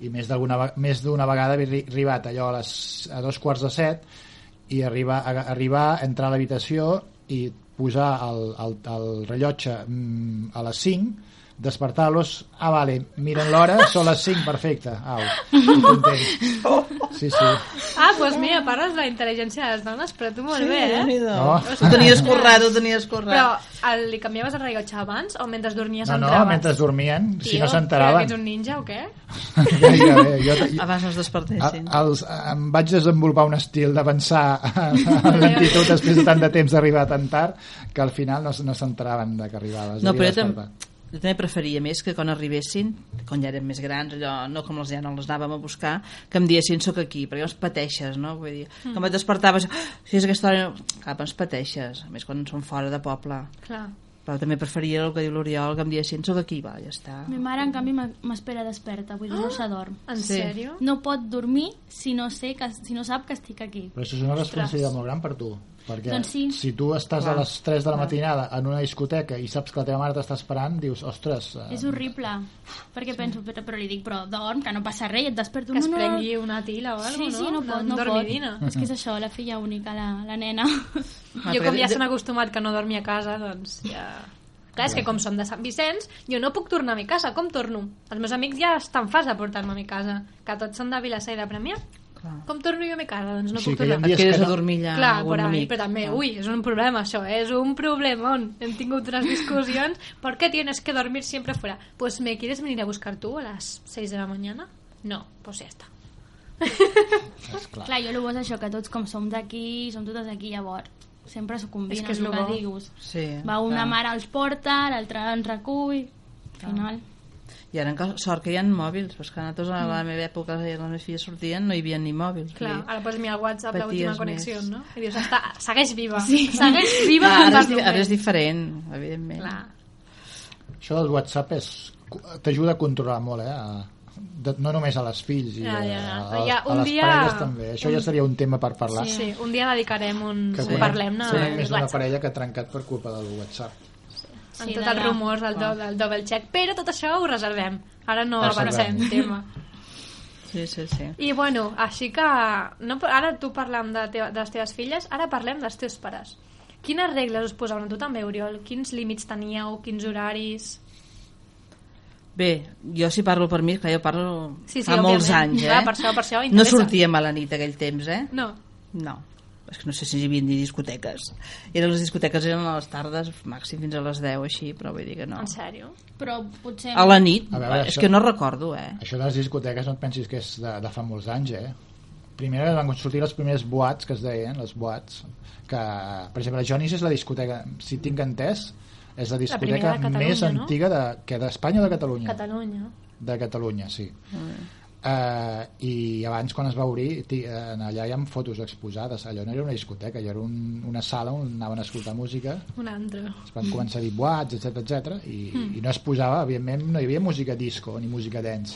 i més d'alguna ve- més d'una vegada havia arri- arribat allò a, les, a dos quarts de set i arribar, a, arribar entrar a l'habitació i posar el, el, el rellotge mm, a les 5 despertar-los, ah vale, miren l'hora, són les 5, perfecte, au, content. Sí, sí. Ah, doncs pues mira, parles de la intel·ligència de les dones, però tu molt Sí, bé, eh? Déu-n'hi-do. No. Ho tenies currat, ho tenies currat. Però el, li canviaves el rellotge abans o mentre dormies No, no, entraves? mentre dormien, si Tio, no però s'enteraven. que ets un ninja o què? Gairebé. Jo, jo, Abans no es despertessin. a- els, em vaig desenvolupar un estil de pensar en lentitud després de tant de temps d'arribar tan tard que al final no, no s'enteraven de que arribaves. No, però jo. Jo també preferia més que quan arribessin, quan ja érem més grans, allò, no com els ja no els anàvem a buscar, que em diessin soc aquí, perquè llavors pateixes, no? Vull dir, Mm. com et despertaves, "Ah, si és aquesta hora, cap, ens pateixes, a més quan són fora de poble. Clar. Però també preferia el que diu l'Oriol, que em diessin soc aquí, va, ja està. Mi mare, en canvi, m'espera desperta, vull dir, no s'adorm. En Sí. sèrio? No pot dormir si no, sé que, si no sap que estic aquí. Però això és una responsabilitat molt gran per tu. Perquè Doncs sí. si tu estàs Clar. a les 3 de la Clar. matinada en una discoteca i saps que la teva mare t'està esperant, dius, ostres... eh, És horrible, perquè penso, però, però li dic, però dorm, que no passa res, i et desperto. Que es no, no. prengui una tila o alguna Sí, sí, no pot, no pot. Dormidina. És que és això, la filla única, la, la nena. Ah, jo com ja s'han acostumat que no dormi a casa, doncs ja... Clar, és que com som de Sant Vicenç, jo no puc tornar a mi casa. Com torno? Els meus amics ja estan fas de portar-me a mi casa, que tots són de Vilassar i de Premià. Clar. Com torno jo a mi casa? Doncs no Sí, puc que tornar. dies Et quedes que a dormir allà Clar, amb por un ahí, amic. però també, Clar. ui, és un problema això, és un problemón. Hem tingut unes discussions. ¿Por qué tienes que dormir siempre fuera? Pues me quieres venir a buscar tú a las 6 de la mañana? No, pues ya está. Esclar. Clar, jo el bo és això, que tots com som d'aquí, som totes d'aquí, llavors sempre s'ho combina, És que és el que dius. Sí, Va una clar. mare els porta, l'altra ens recull, al final... I ara encara sort que hi ha mòbils, però és que nosaltres a la meva època, les meves filles sortien, no hi havia ni mòbils. Clar, dir, ara pots mirar al WhatsApp l'última connexió, més. no? I dius, està, segueix viva. Sí. Segueix viva Clar, ara, és, ara és diferent, evidentment. Clar. Això del WhatsApp és t'ajuda a controlar molt, eh? A, de, no només a les fills i Ja, a, ja. a, Ja, a un les dia- parelles també. Això ja seria un tema per parlar. Sí, sí, un dia dedicarem un... Que Sí. Parlem-ne al més d'una parella que ha trencat per culpa del WhatsApp. Sí, tots de els rumors del, do, del double check, però tot això ho reservem. Ara no avancem tema. Sí, sí, sí. I bueno, així que no, ara tu parlant de, teva, de les teves filles, ara parlem dels teus pares. Quines regles us posaven? Tu també, Oriol? Quins límits teníeu? Quins horaris? Bé, jo si parlo per mi, que jo parlo Sí, sí, fa molts òbviament. anys, eh? Clar, per això- per això no sortíem a la nit aquell temps, eh? No. No. És que no sé si hi havia ni discoteques. Eren les discoteques eren a les tardes, màxim fins a les 10, així, però vull dir que no. En sèrio? Però potser... A la nit, A veure, és això- que no recordo, eh? Això de les discoteques no et pensis que és de, de fa molts anys, eh? Primer van sortir les primeres boats que es deien, les boats, que, per exemple, la Jonis és la discoteca, si tinc entès, és la discoteca de Catalunya, més no? antiga de, que d'Espanya o de Catalunya? Catalunya. De Catalunya, sí. Uh, I abans, quan es va obrir, ti- en allà hi ha fotos exposades. Allò no era una discoteca, allò era un, una sala on anaven a escoltar música Un altre. es van començar a dir boats, etc etc i, mm. i no es posava, evidentment no hi havia música disco ni música dance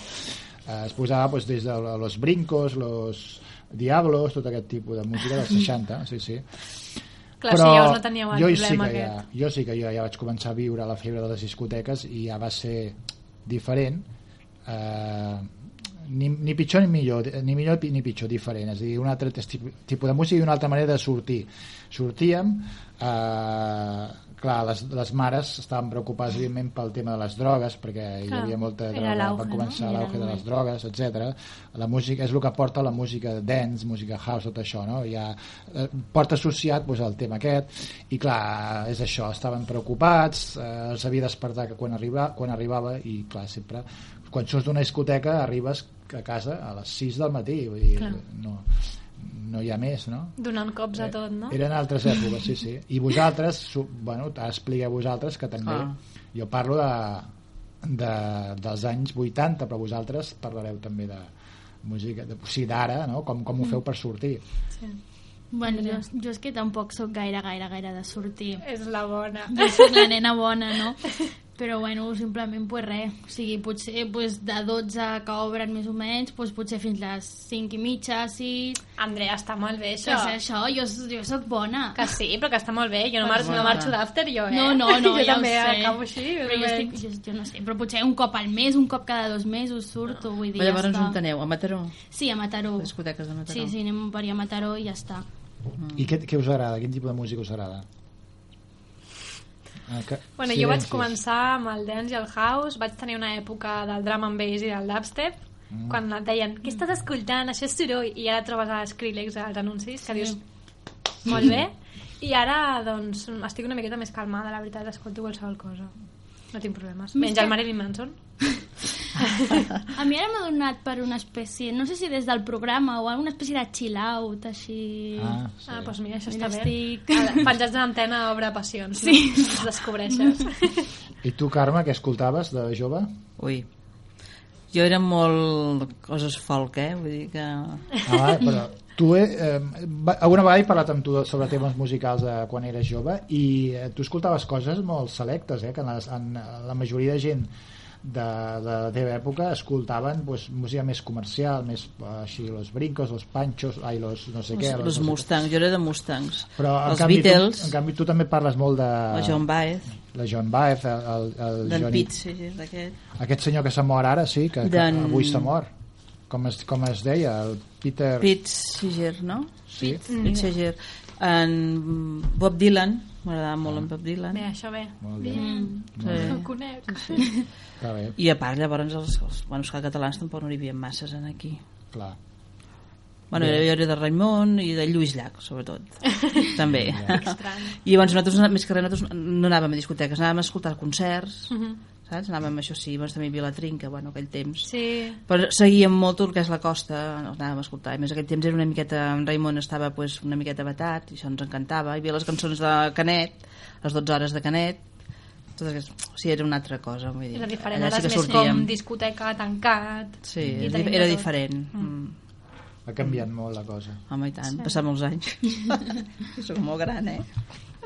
eh, es posava doncs, des de los brincos los diablos, tot aquest tipus de música dels 60, sí, sí Clar, si llavors no teníeu el jo sí que aquest. ja, jo sí que jo ja vaig començar a viure la febre de les discoteques i ja va ser diferent eh, ni, ni pitjor ni millor, ni millor ni pitjor, diferent. És a dir, un altre tip- tipus de música i una altra manera de sortir. Sortíem, eh, clar, les, les mares estaven preocupades evidentment pel tema de les drogues perquè hi Clar, havia molta droga, va no? començar Era l'auge de les drogues, etc. La música és el que porta la música dance, música house, tot això, no? Ja eh, porta associat doncs, el tema aquest i clar, és això, estaven preocupats, eh, els havia despertat quan, arriba, quan arribava i clar, sempre quan surts d'una discoteca arribes a casa a les 6 del matí, vull dir, Clar. no, no hi ha més, no? Donant cops a tot, no? Eren altres èpoques, sí, sí. I vosaltres, bueno, expliqueu vosaltres que també, Ah. jo parlo de, de, dels anys 80, però vosaltres parlareu també de música, de, o sigui, d'ara, no? Com, com ho feu per sortir. Bueno, jo, jo és que tampoc sóc gaire, gaire, gaire de sortir. És la bona. Jo sóc la nena bona, no? Però bueno, simplement pues res. O sigui, potser pues, de 12 que obren més o menys, pues, potser fins les 5 i mitja, 6... Andrea, està molt bé, això. Que és això, jo, jo sóc bona. Que sí, però que està molt bé. Jo no, mar no marxo d'after, jo, eh? No, no, no, jo ja també ho sé. acabo així. Però jo, estic, jo, jo no sé, però potser un cop al mes, un cop cada dos mesos surto, vull dir, Però llavors ja està. on aneu? A Mataró? Sí, a Mataró. Les discoteques de Mataró. Sí, sí, anem per a Mataró i ja està. I què, què us agrada? Quin tipus de música us agrada? Ah, que... Bueno, jo vaig Silencis. començar amb el dance i el house, vaig tenir una època del drum and bass i del dubstep, Mm. quan et deien, què estàs escoltant? Això és soroll. I ara trobes a Skrillex als anuncis, que Sí. dius, molt bé. I ara, doncs, estic una miqueta més calmada, la veritat, escolto qualsevol cosa. No tinc problemes. Menys que- el Marilyn Manson. A mi ara m'ha donat per una espècie, no sé si des del programa o alguna espècie de chill out, així... Ah, sí. ah doncs mira, això Mira, està bé. estic- Ara, Penjats de l'antena obre passions, Sí. no? Els descobreixes. I tu, Carme, què escoltaves de jove? Ui, jo era molt coses folk, eh? Vull dir que... Ah, però tu eh, eh, alguna vegada he parlat amb tu sobre temes musicals de quan eres jove i eh, tu escoltaves coses molt selectes, eh, que en, les, en la majoria de gent de, de la teva època escoltaven pues, música més comercial, més així, los brincos, los panchos, ai, los no sé què. Els, els no sé Mustangs, jo era de Mustangs. Però, en els canvi, Beatles, tu, en canvi, tu també parles molt de... la John Baez, La John Baez, el, el, Johnny... Pitts, sí, sí, d'aquest. Aquest senyor que s'ha mort ara, sí, que, que avui s'ha mort. Com es, com es deia, el Peter... Pitts Seeger, no? Sí. Pitts Seeger. En Bob Dylan, m'agradava molt en Bob Dylan. Bé, això bé. Molt bé. Mm, Molt bé. No ho conec. Està bé, I a part, llavors, els, els, bueno, els catalans tampoc no n'hi havia masses en aquí. clar. Bueno, Bé. jo era de Raimon i de Lluís Llach, sobretot. També. Estrany. I llavors nosaltres, més que res, nosaltres no anàvem a discoteques, anàvem a escoltar concerts, Mhm. Saps? Anàvem, això sí, doncs també hi havia la trinca, bueno, aquell temps. Sí. Però seguíem molt el que és la costa, els anàvem a escoltar. A més, aquell temps era una miqueta, en Raimon estava pues, una miqueta batat, i això ens encantava. Hi havia les cançons de Canet, les 12 hores de Canet, tot aquest... o sigui, era una altra cosa. Vull dir. Era diferent, Allà ara sí és més sortíem. com discoteca, tancat... Sí, i era, diferent. Mm. Ha canviat molt la cosa. Home, i tant, Sí. sí. passar molts anys. Soc molt gran, eh?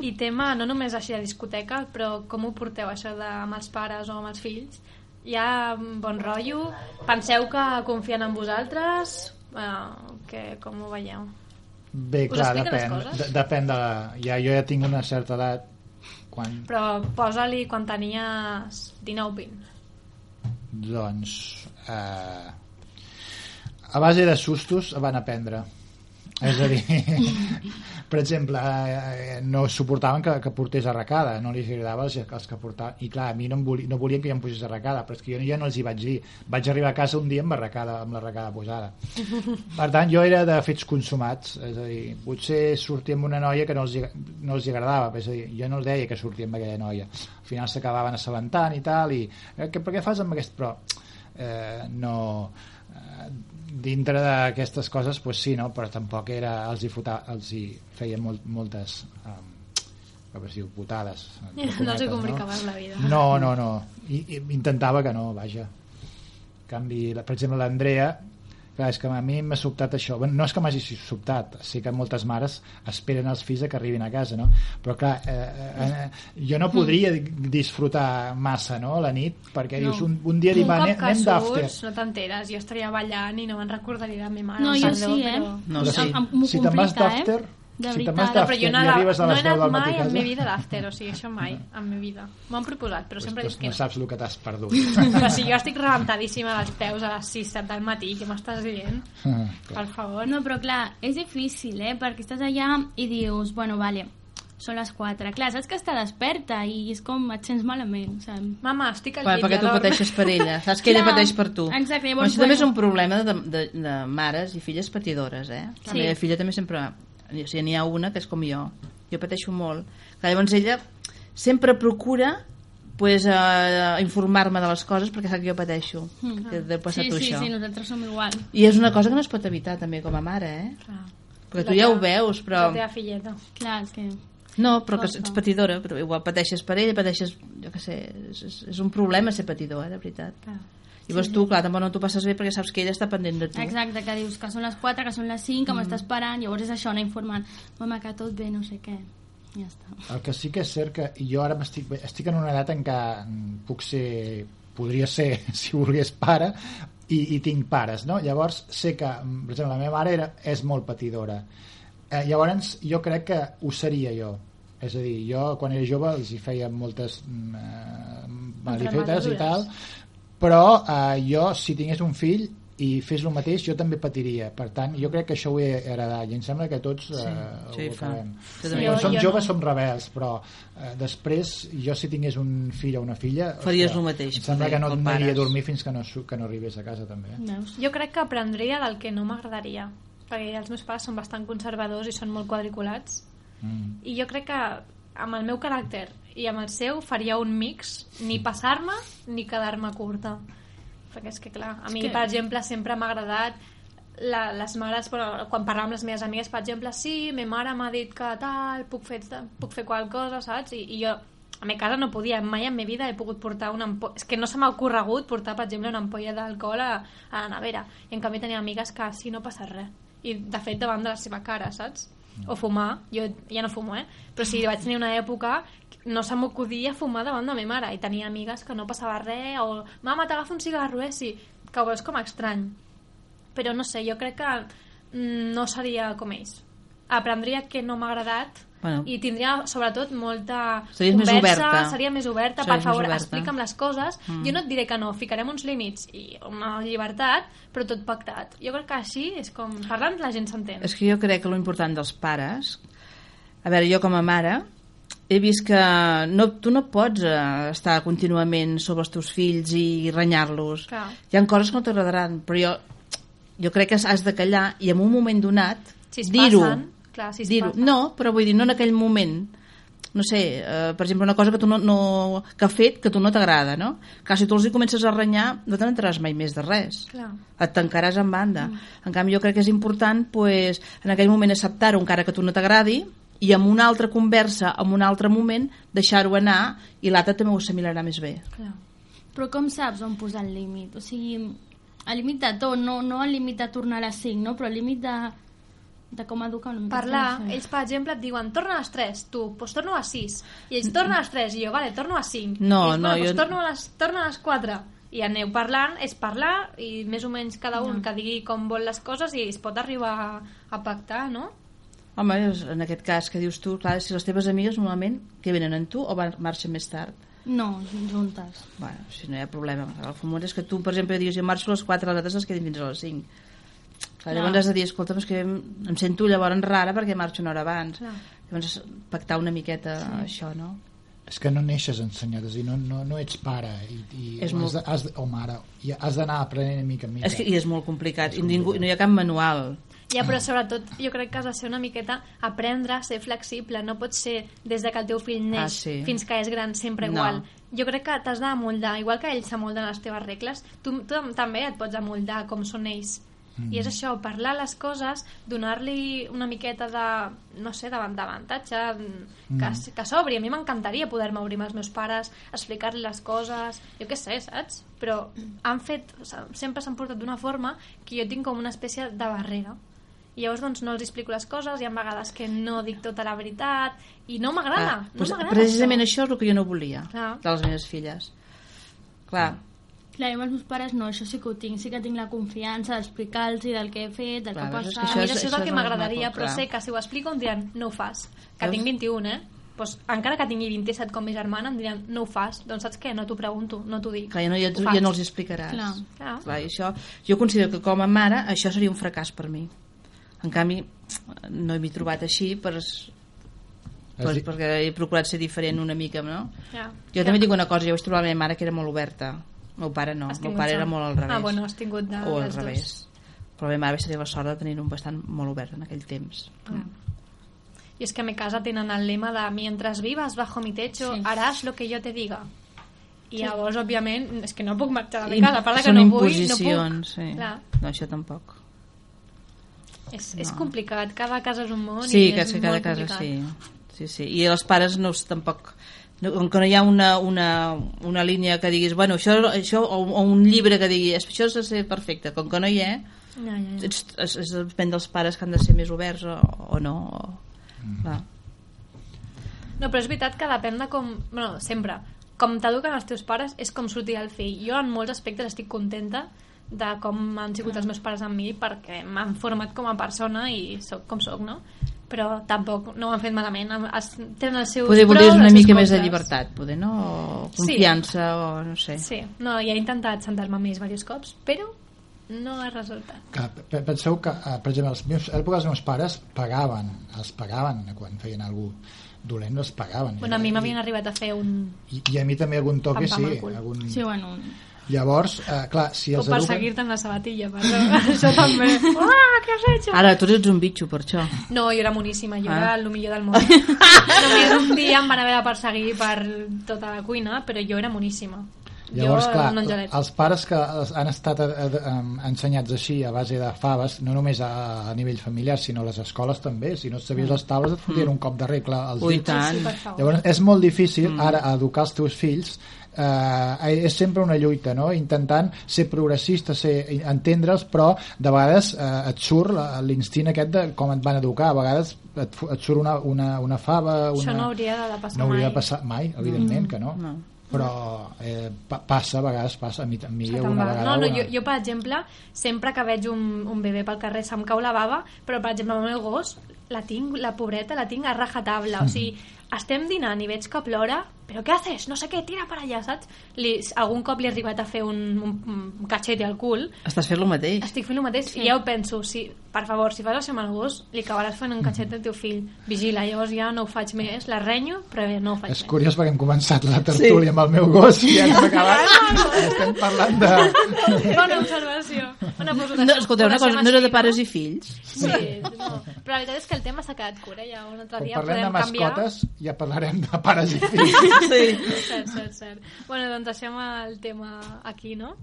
I tema, no només així de discoteca, però com ho porteu, això de amb els pares o amb els fills? Hi ha bon rotllo? Penseu que confien en vosaltres? Uh, que, com ho veieu? Bé, Us clar, depèn. De, depèn de la... Ja, jo ja tinc una certa edat quan, Però posa-li quan tenies 19-20. doncs, eh, a base de sustos van aprendre. És a dir, per exemple, eh, no suportaven que, que portés arracada, no li agradava els, els que portaven. I clar, a mi no, volia, no volien que jo em posés arracada, però és que jo ja no els hi vaig dir. Vaig arribar a casa un dia amb arracada, amb l'arracada posada. Per tant, jo era de fets consumats, és a dir, potser sortia amb una noia que no els, no els agradava, és a dir, jo no els deia que sortia amb aquella noia. Al final s'acabaven assabentant i tal, i eh, per què fas amb aquest... Però eh, no... Eh, dintre d'aquestes coses, pues sí, no? però tampoc era, els hi, fota, els hi feia molt, moltes um, com es diu, putades. No els hi cometes, complicaves la vida. No, no, no. I, i intentava que no, vaja. En canvi, per exemple, l'Andrea, clar, és que a mi m'ha sobtat això. Bueno, no és que m'hagi sobtat, sí que moltes mares esperen els fills a que arribin a casa, no? Però clar, eh, eh, jo no podria disfrutar massa, no?, la nit, perquè no. dius, un, un dia dic, va, un anem, cop que anem d'after. surts no t'enteres, jo estaria ballant i no me'n recordaria de mi mare No, jo sí, eh? però- No, Però sí. Si te'n vas complica, eh? De Si veritat. Però jo no, i arribes a no he les 10 anat mai en mi vida d'after, o sigui, això mai, en mi vida. M'ho han proposat, però sempre Pues, dic que no no. saps el que t'has perdut. Però si jo estic rebentadíssima dels peus a les 6, 7 del matí, què m'estàs dient? Ah, Per favor. No, però clar, és difícil, eh? Perquè estàs allà i dius, bueno, vale, són les 4. Clar, saps que està desperta i és com et sents malament, saps? Mama, estic al Bueno, llit, perquè tu pateixes per ella, saps que ella Clar, pateix per tu. exacte, Bueno, llavors, això també és bueno. un problema de, de, de mares i filles patidores, eh? La Sí. meva filla també sempre... O sigui, n'hi ha una que és com jo. Jo pateixo molt. Que llavors ella sempre procura pues, uh, informar-me de les coses perquè sap que jo pateixo. Mm. Que deu passar sí, tu sí, això. sí, nosaltres som igual. I és una cosa que no es pot evitar també com a mare, eh? Clar. Perquè La tu ja ho veus, però... La teva filleta. Clar, és que... No, però que ets patidora, però igual pateixes per ella, pateixes, jo què sé, és, és, és un problema ser patidor, eh, de veritat. Clar. Llavors Sí, tu, clar, tampoc no t'ho passes bé perquè saps que ella està pendent de tu. Exacte, que dius que són les 4, que són les 5, que Mm. m'està esperant, llavors és això, anar informant. Mama, que tot bé, no sé què. Ja està. El que sí que és cert que jo ara m'estic estic en una edat en què mm, puc ser podria ser, si volgués, pare i, i tinc pares, no? Llavors sé que, mm, per exemple, la meva mare era, és molt patidora eh, llavors jo crec que ho seria jo és a dir, jo quan era jove els hi feia moltes mm, eh, malifetes i tal però eh, jo si tingués un fill i fes el mateix jo també patiria. Per tant jo crec que això ho he heredat i em sembla que tots eh, sí, ho acabem. Sí, quan som Jo- jo joves no. som rebels però eh, després jo si tingués un fill o una filla Faries ostres, el mateix, em sembla que no aniria a dormir fins que no, su- que no arribés a casa també. Veus? Jo crec que aprendria del que no m'agradaria, perquè els meus pares són bastant conservadors i són molt quadriculats, mm. i jo crec que amb el meu caràcter i amb el seu faria un mix, ni passar-me ni quedar-me curta. Perquè és que, clar, a mi, que- per exemple, sempre m'ha agradat la, les mares, però quan parlava amb les meves amigues, per exemple, sí, ma mare m'ha dit que tal, puc fer, puc fer qual cosa, saps? I, i jo a mi casa no podia, mai en ma vida he pogut portar una ampolla... És que no se m'ha ocorregut portar, per exemple, una ampolla d'alcohol a, a la nevera. I en canvi tenia amigues que sí, no passa res. I, de fet, davant de la seva cara, saps? O fumar. Jo ja no fumo, eh? Però sí, vaig tenir una època no se m'acudia fumar davant de ma mare. I tenia amigues que no passava res, o mama, t'agafa un cigarro, eh? Sí. Que ho veus com estrany. Però no sé, jo crec que mm, no seria com ells. Aprendria que no m'ha agradat Bueno. i tindria, sobretot, molta Series més conversa, oberta. seria més oberta, Series per més favor, oberta. explica'm les coses. Mm. Jo no et diré que no, ficarem uns límits i una llibertat, però tot pactat. Jo crec que així és com... Parlant la gent s'entén. És que jo crec que lo important dels pares... A veure, jo com a mare he vist que no, tu no pots eh, estar contínuament sobre els teus fills i renyar-los. Hi ha coses que no t'agradaran, però jo, jo crec que has de callar i en un moment donat Si dir-ho. Clar, si dir-ho. No, però vull dir, no en aquell moment no sé, eh, per exemple, una cosa que, tu no, no, que ha fet que tu no t'agrada, no? Clar, si tu els hi comences a renyar, no te n'entraràs mai més de res Clar. et tancaràs en banda. Mm. En canvi, jo crec que és important pues, en aquell moment acceptar-ho encara que tu no t'agradi i amb una altra conversa, en un altre moment, deixar-ho anar i l'altre també ho assimilarà més bé. Clar. Però com saps on posar el límit? O sigui, el límit de tot, no, no el límit de tornar a les 5, no? però el límit de, de com educar una mica. Parlar, ells per exemple et diuen torna a les 3, tu, doncs torno a 6 i ells torna a les 3 i jo, vale, torno a 5 No, ells, no, bueno, jo- torno a les, torno a les 4 i aneu parlant, és parlar i més o menys cada un No. que digui com vol les coses i es pot arribar a, a pactar, no? Home, en aquest cas que dius tu, clar, si les teves amigues normalment que venen amb tu o van, marxen més tard? No, juntes. Bueno, si no hi ha problema. El fumut és que tu, per exemple, diguis jo marxo a les 4, les altres es quedin fins a les 5. Clar, llavors has de dir, escolta'm, és que em, em sento llavors rara perquè marxo una hora abans. Clar. Llavors, pactar una miqueta sí. això, no? és que no neixes ensenyat, és a dir, no, no, no ets pare i, i És has, molt- de, has, de, o mare i has d'anar aprenent mica en mica És que, I és molt complicat, i ningú, no hi ha cap manual. Ja, però sobretot jo crec que has de ser una miqueta aprendre a ser flexible, no pot ser des de que el teu fill neix Ah, sí. fins que és gran sempre No. igual. Jo crec que t'has d'amoldar, igual que ells s'amolden les teves regles, tu, tu també et pots amoldar com són ells. Mm. I és això, parlar les coses, donar-li una miqueta de, no sé, davant d'avantatge, Mm. que, que s'obri. A mi m'encantaria poder-me obrir amb els meus pares, explicar-li les coses, jo què sé, saps? Però han fet, sempre s'han portat d'una forma que jo tinc com una espècie de barrera. I llavors doncs, no els explico les coses, hi ha vegades que no dic tota la veritat, i no m'agrada, no pues, m'agrada Ah, precisament això. és el que jo no volia Clar. de les meves filles. Clar, Clar, jo amb els meus pares no, això sí que ho tinc. Sí que tinc la confiança d'explicar-los del que he fet, del Clar, que ha veus, és que passat. A mi és- això és això el és que m'agradaria, però clar. sé que si ho explico em diran no ho fas. Que Veus? tinc 21, eh? Pues, encara que tingui 27 com mi germana, em diran no ho fas. Doncs saps què? No t'ho pregunto, no t'ho dic. Clar, ja no, ja, ja no els explicaràs. Clar. Clar. Clar, i això, jo considero que com a mare això seria un fracàs per mi. En canvi, no m'he trobat així per, per, Has dit- perquè he procurat ser diferent una mica, no? Ja. Jo també dic una cosa, jo vaig trobar la meva mare que era molt oberta. Meu pare no, el meu pare era molt al revés. Ah, bueno, has tingut de, o al dels dos. revés. Però la meva mare vaig tenir la sort de tenir un bastant molt obert en aquell temps. Y es que en mi casa tenen el lema de mientras vivas bajo mi techo Sí. harás lo que yo te diga. I Sí. llavors, òbviament, és que no puc marxar de I mi casa, a part que no vull, no puc. sí. Clar, No, això tampoc. és, és No. complicat, cada casa és un món Sí, i que és sí, cada molt casa complicat. sí. sí, sí. I els pares no, tampoc no, com que no hi ha una, una, una línia que diguis, bueno, això, això o, o un llibre que digui, això és de ser perfecte, com que no hi ha, Ja, ja, ja. ets, és, és, depèn dels pares que han de ser més oberts o, o no. O, clar. No, però és veritat que depèn de com... Bueno, sempre. Com t'eduquen els teus pares és com sortirà el fill. Jo en molts aspectes estic contenta de com han sigut els meus pares amb mi perquè m'han format com a persona i sóc com sóc, no? Però tampoc no ho han fet malament. Am- es- Tenen els seus Poder pros, voler una mica més de llibertat, poder, no? O Sí. confiança, o no sé. Sí, no, ja he intentat sentar-me ells diversos cops, però no ha resultat. Que, pe- penseu que, eh, per exemple, els meus, a l'època els meus pares pagaven, els pagaven quan feien algú dolent, els pagaven. Bueno, a mi m'havien arribat a fer un... I, I a mi també algun toque Pam, pam sí. Algun... Sí, bueno, Llavors, eh, clar, si O els eduquen... perseguir-te amb la sabatilla, perdó. Això també. Ah, què has hecho? Ara, tu ets un bitxo, per això. No, jo era moníssima, jo Ah. era el millor del món. Només un dia em van haver de perseguir per tota la cuina, però jo era moníssima. Llavors, jo clar, els pares que han estat eh, eh, ensenyats així a base de faves, no només a, a nivell familiar, sinó a les escoles també, si no et sabies les taules et fotien un cop de regla als Ui, dits. tant. Per. Llavors, és molt difícil ara educar els teus fills eh, és sempre una lluita no? intentant ser progressista ser, entendre'ls però de vegades eh, et surt l'instint aquest de com et van educar a vegades et, et surt una, una, una fava una... Això no hauria de passar no hauria mai. de passar mai, evidentment que no, no. però eh, pa passa, a vegades passa a mi, a mi una vegada No, no, jo, jo, per exemple, sempre que veig un, un bebè pel carrer se'm cau la bava, però, per exemple, el meu gos, la tinc, la pobreta, la tinc a rajatabla. O sigui, estem dinant i veig que plora, però què haces? No sé què, tira per allà, saps? Li, algun cop li he arribat a fer un, un, un cachete al cul, Estàs fent el mateix. estic fent el mateix sí. i ja ho penso, si, per favor, si fas això amb el gos, li acabaràs fent un cachete al teu fill. Vigila, llavors ja no ho faig més, la renyo, però no ho faig És més. curiós perquè hem començat la tertúlia sí. amb el meu gos i ja hem acabat i estem parlant de... Bona observació. Bona No, escolteu, una cosa, no era de pares i fills? Sí, no. però la veritat és que el tema s'ha quedat curt, eh? Ja un altre Quan dia parlem de podem canviar. Ja parlarem de pares i fills. Sí. Cert, cert, cert. Bueno, doncs deixem el tema aquí, no?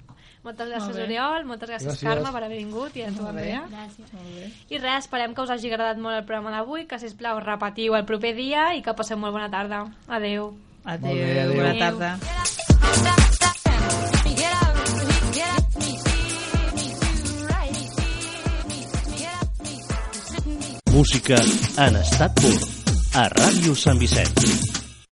Moltes gràcies, Molt. Oriol, moltes gràcies, Gràcies. Carme, per haver vingut i ens ho Molt bé. bé. gràcies. I res, esperem que us hagi agradat molt el programa d'avui, que, sisplau, repetiu el proper dia i que passeu molt bona tarda. Adeu. Adéu, Molt bé, adéu. bona tarda. Música en estat pur. A Ràdio Sant Vicenç.